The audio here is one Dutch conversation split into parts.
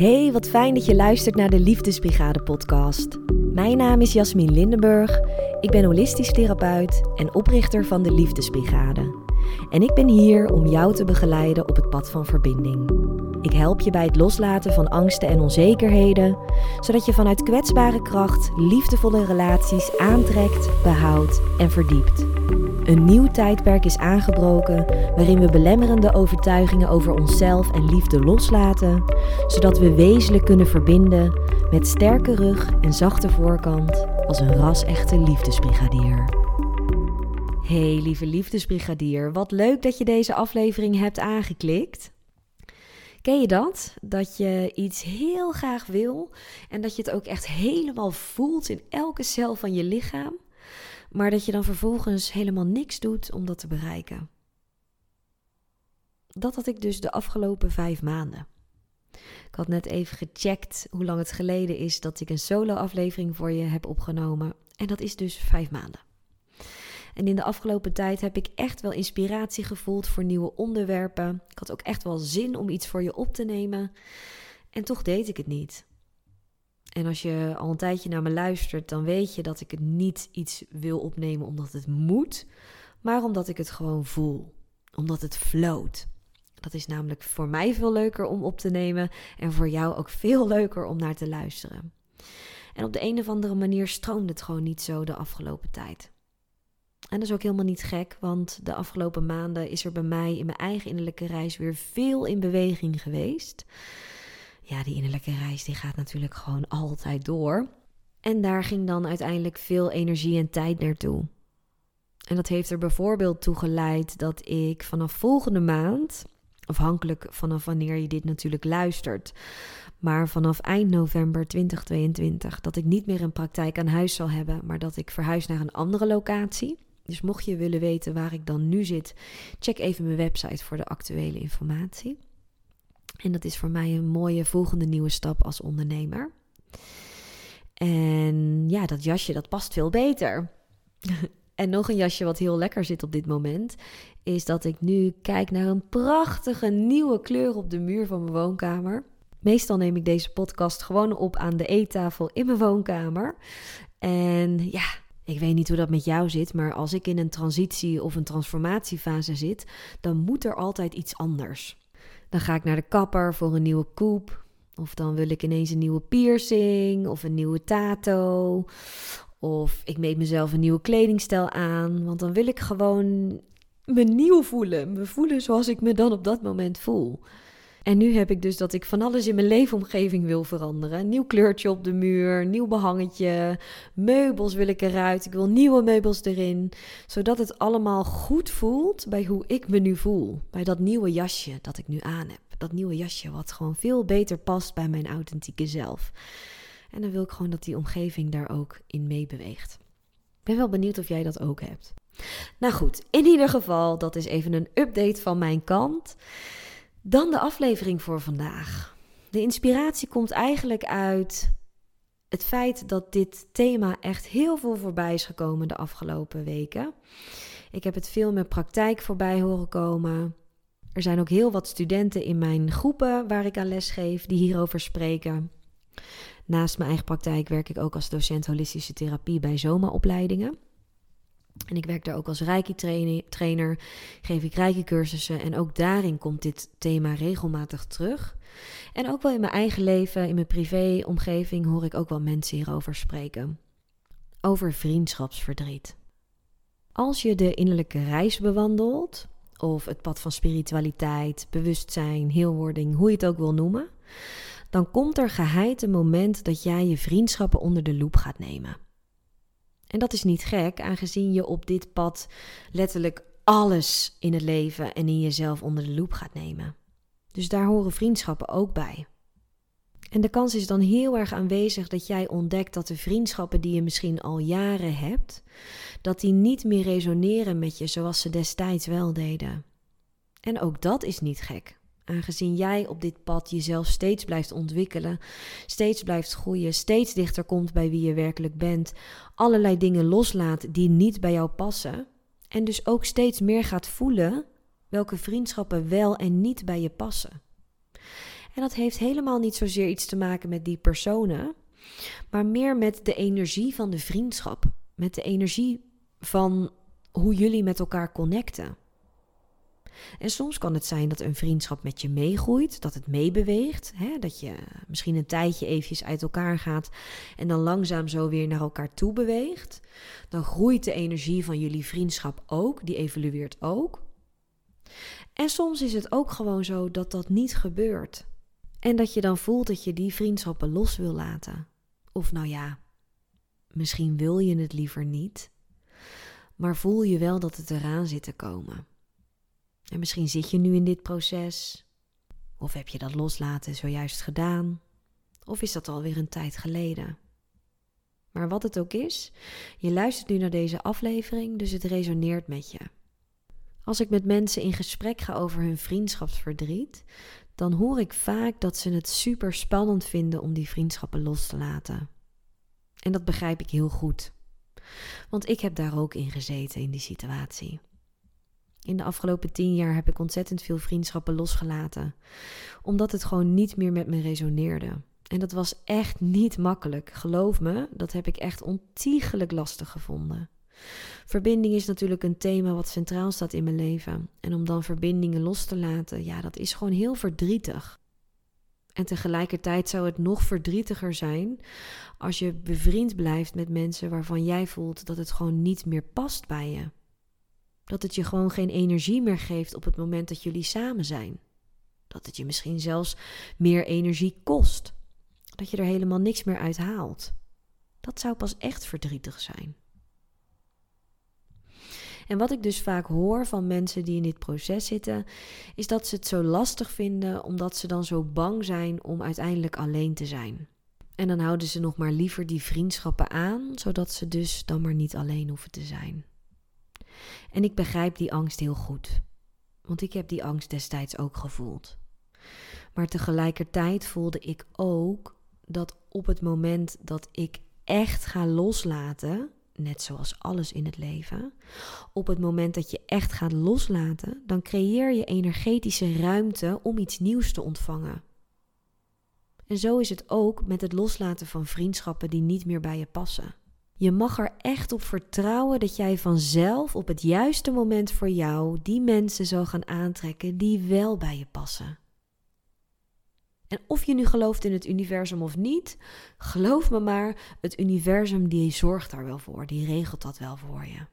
Hey, wat fijn dat je luistert naar de Liefdesbrigade podcast. Mijn naam is Jasmin Lindenburg. Ik ben holistisch therapeut en oprichter van de Liefdesbrigade. En ik ben hier om jou te begeleiden op het pad van verbinding. Ik help je bij het loslaten van angsten en onzekerheden, zodat je vanuit kwetsbare kracht liefdevolle relaties aantrekt, behoudt en verdiept. Een nieuw tijdperk is aangebroken waarin we belemmerende overtuigingen over onszelf en liefde loslaten, zodat we wezenlijk kunnen verbinden met sterke rug en zachte voorkant als een ras-echte liefdesbrigadier. Hey lieve liefdesbrigadier, wat leuk dat je deze aflevering hebt aangeklikt. Ken je dat? Dat je iets heel graag wil en dat je het ook echt helemaal voelt in elke cel van je lichaam, maar dat je dan vervolgens helemaal niks doet om dat te bereiken. Dat had ik dus de afgelopen vijf maanden. Ik had net even gecheckt hoe lang het geleden is dat ik een solo-aflevering voor je heb opgenomen. En dat is dus vijf maanden. En in de afgelopen tijd heb ik echt wel inspiratie gevoeld voor nieuwe onderwerpen. Ik had ook echt wel zin om iets voor je op te nemen. En toch deed ik het niet. En als je al een tijdje naar me luistert, dan weet je dat ik het niet iets wil opnemen omdat het moet, maar omdat ik het gewoon voel. Omdat het floot. Dat is namelijk voor mij veel leuker om op te nemen en voor jou ook veel leuker om naar te luisteren. En op de een of andere manier stroomde het gewoon niet zo de afgelopen tijd. En dat is ook helemaal niet gek, want de afgelopen maanden is er bij mij in mijn eigen innerlijke reis weer veel in beweging geweest. Ja, die innerlijke reis die gaat natuurlijk gewoon altijd door. En daar ging dan uiteindelijk veel energie en tijd naartoe. En dat heeft er bijvoorbeeld toe geleid dat ik vanaf volgende maand, afhankelijk vanaf wanneer je dit natuurlijk luistert, maar vanaf eind november 2022, dat ik niet meer een praktijk aan huis zal hebben, maar dat ik verhuis naar een andere locatie. Dus mocht je willen weten waar ik dan nu zit, check even mijn website voor de actuele informatie. En dat is voor mij een mooie volgende nieuwe stap als ondernemer. En ja, dat jasje dat past veel beter. en nog een jasje wat heel lekker zit op dit moment, is dat ik nu kijk naar een prachtige nieuwe kleur op de muur van mijn woonkamer. Meestal neem ik deze podcast gewoon op aan de eettafel in mijn woonkamer. En ja, ik weet niet hoe dat met jou zit, maar als ik in een transitie of een transformatiefase zit, dan moet er altijd iets anders. Dan ga ik naar de kapper voor een nieuwe koep. Of dan wil ik ineens een nieuwe piercing of een nieuwe tato. Of ik meet mezelf een nieuwe kledingstijl aan. Want dan wil ik gewoon me nieuw voelen. Me voelen zoals ik me dan op dat moment voel. En nu heb ik dus dat ik van alles in mijn leefomgeving wil veranderen. nieuw kleurtje op de muur, nieuw behangetje, meubels wil ik eruit. Ik wil nieuwe meubels erin, zodat het allemaal goed voelt bij hoe ik me nu voel. Bij dat nieuwe jasje dat ik nu aan heb. Dat nieuwe jasje wat gewoon veel beter past bij mijn authentieke zelf. En dan wil ik gewoon dat die omgeving daar ook in meebeweegt. Ik ben wel benieuwd of jij dat ook hebt. Nou goed, in ieder geval, dat is even een update van mijn kant. Dan de aflevering voor vandaag. De inspiratie komt eigenlijk uit het feit dat dit thema echt heel veel voorbij is gekomen de afgelopen weken. Ik heb het veel met praktijk voorbij horen komen. Er zijn ook heel wat studenten in mijn groepen waar ik aan les geef die hierover spreken. Naast mijn eigen praktijk werk ik ook als docent holistische therapie bij zomaopleidingen. En ik werk daar ook als Reiki-trainer, geef ik Reiki-cursussen en ook daarin komt dit thema regelmatig terug. En ook wel in mijn eigen leven, in mijn privé-omgeving, hoor ik ook wel mensen hierover spreken. Over vriendschapsverdriet. Als je de innerlijke reis bewandelt, of het pad van spiritualiteit, bewustzijn, heelwording, hoe je het ook wil noemen, dan komt er geheid een moment dat jij je vriendschappen onder de loep gaat nemen. En dat is niet gek, aangezien je op dit pad letterlijk alles in het leven en in jezelf onder de loep gaat nemen. Dus daar horen vriendschappen ook bij. En de kans is dan heel erg aanwezig dat jij ontdekt dat de vriendschappen die je misschien al jaren hebt, dat die niet meer resoneren met je zoals ze destijds wel deden. En ook dat is niet gek aangezien jij op dit pad jezelf steeds blijft ontwikkelen, steeds blijft groeien, steeds dichter komt bij wie je werkelijk bent, allerlei dingen loslaat die niet bij jou passen en dus ook steeds meer gaat voelen welke vriendschappen wel en niet bij je passen. En dat heeft helemaal niet zozeer iets te maken met die personen, maar meer met de energie van de vriendschap. Met de energie van hoe jullie met elkaar connecten. En soms kan het zijn dat een vriendschap met je meegroeit, dat het meebeweegt. Hè? Dat je misschien een tijdje eventjes uit elkaar gaat en dan langzaam zo weer naar elkaar toe beweegt. Dan groeit de energie van jullie vriendschap ook, die evolueert ook. En soms is het ook gewoon zo dat dat niet gebeurt. En dat je dan voelt dat je die vriendschappen los wil laten. Of nou ja, misschien wil je het liever niet, maar voel je wel dat het eraan zit te komen. En misschien zit je nu in dit proces, of heb je dat loslaten zojuist gedaan, of is dat alweer een tijd geleden. Maar wat het ook is, je luistert nu naar deze aflevering, dus het resoneert met je. Als ik met mensen in gesprek ga over hun vriendschapsverdriet, dan hoor ik vaak dat ze het super spannend vinden om die vriendschappen los te laten. En dat begrijp ik heel goed. Want ik heb daar ook in gezeten in die situatie. In de afgelopen tien jaar heb ik ontzettend veel vriendschappen losgelaten, omdat het gewoon niet meer met me resoneerde. En dat was echt niet makkelijk. Geloof me, dat heb ik echt ontiegelijk lastig gevonden. Verbinding is natuurlijk een thema wat centraal staat in mijn leven. En om dan verbindingen los te laten, ja, dat is gewoon heel verdrietig. En tegelijkertijd zou het nog verdrietiger zijn als je bevriend blijft met mensen waarvan jij voelt dat het gewoon niet meer past bij je. Dat het je gewoon geen energie meer geeft op het moment dat jullie samen zijn. Dat het je misschien zelfs meer energie kost. Dat je er helemaal niks meer uit haalt. Dat zou pas echt verdrietig zijn. En wat ik dus vaak hoor van mensen die in dit proces zitten, is dat ze het zo lastig vinden omdat ze dan zo bang zijn om uiteindelijk alleen te zijn. En dan houden ze nog maar liever die vriendschappen aan, zodat ze dus dan maar niet alleen hoeven te zijn. En ik begrijp die angst heel goed, want ik heb die angst destijds ook gevoeld. Maar tegelijkertijd voelde ik ook dat op het moment dat ik echt ga loslaten, net zoals alles in het leven, op het moment dat je echt gaat loslaten, dan creëer je energetische ruimte om iets nieuws te ontvangen. En zo is het ook met het loslaten van vriendschappen die niet meer bij je passen. Je mag er echt op vertrouwen dat jij vanzelf op het juiste moment voor jou die mensen zal gaan aantrekken die wel bij je passen. En of je nu gelooft in het universum of niet, geloof me maar, het universum die zorgt daar wel voor, die regelt dat wel voor je.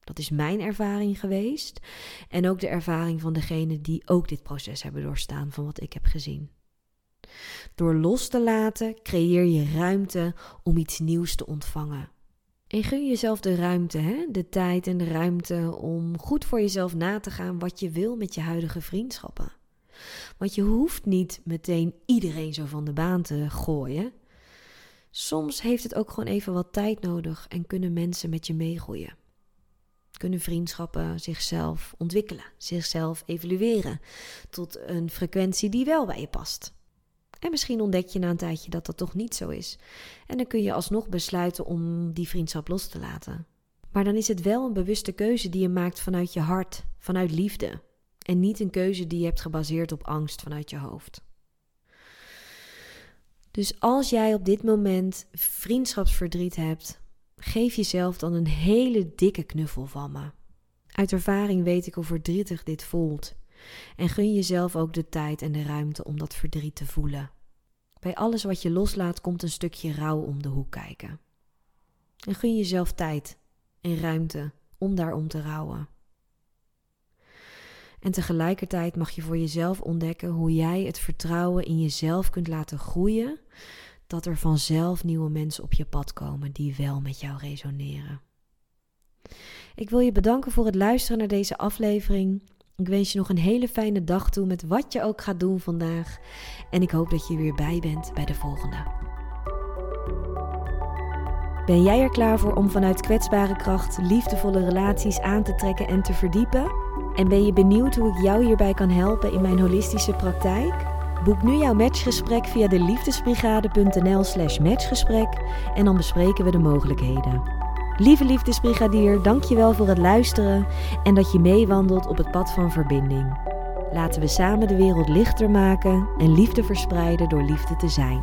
Dat is mijn ervaring geweest en ook de ervaring van degenen die ook dit proces hebben doorstaan van wat ik heb gezien. Door los te laten creëer je ruimte om iets nieuws te ontvangen. En gun jezelf de ruimte, hè? de tijd en de ruimte om goed voor jezelf na te gaan wat je wil met je huidige vriendschappen. Want je hoeft niet meteen iedereen zo van de baan te gooien. Soms heeft het ook gewoon even wat tijd nodig en kunnen mensen met je meegroeien. Kunnen vriendschappen zichzelf ontwikkelen, zichzelf evalueren tot een frequentie die wel bij je past. En misschien ontdek je na een tijdje dat dat toch niet zo is. En dan kun je alsnog besluiten om die vriendschap los te laten. Maar dan is het wel een bewuste keuze die je maakt vanuit je hart, vanuit liefde. En niet een keuze die je hebt gebaseerd op angst vanuit je hoofd. Dus als jij op dit moment vriendschapsverdriet hebt, geef jezelf dan een hele dikke knuffel van me. Uit ervaring weet ik hoe verdrietig dit voelt. En gun jezelf ook de tijd en de ruimte om dat verdriet te voelen. Bij alles wat je loslaat komt een stukje rouw om de hoek kijken. En gun jezelf tijd en ruimte om daarom te rouwen. En tegelijkertijd mag je voor jezelf ontdekken hoe jij het vertrouwen in jezelf kunt laten groeien, dat er vanzelf nieuwe mensen op je pad komen die wel met jou resoneren. Ik wil je bedanken voor het luisteren naar deze aflevering. Ik wens je nog een hele fijne dag toe met wat je ook gaat doen vandaag. En ik hoop dat je weer bij bent bij de volgende. Ben jij er klaar voor om vanuit kwetsbare kracht liefdevolle relaties aan te trekken en te verdiepen? En ben je benieuwd hoe ik jou hierbij kan helpen in mijn holistische praktijk? Boek nu jouw matchgesprek via de liefdesbrigade.nl/slash matchgesprek en dan bespreken we de mogelijkheden. Lieve liefdesbrigadier, dank je wel voor het luisteren en dat je meewandelt op het pad van verbinding. Laten we samen de wereld lichter maken en liefde verspreiden door liefde te zijn.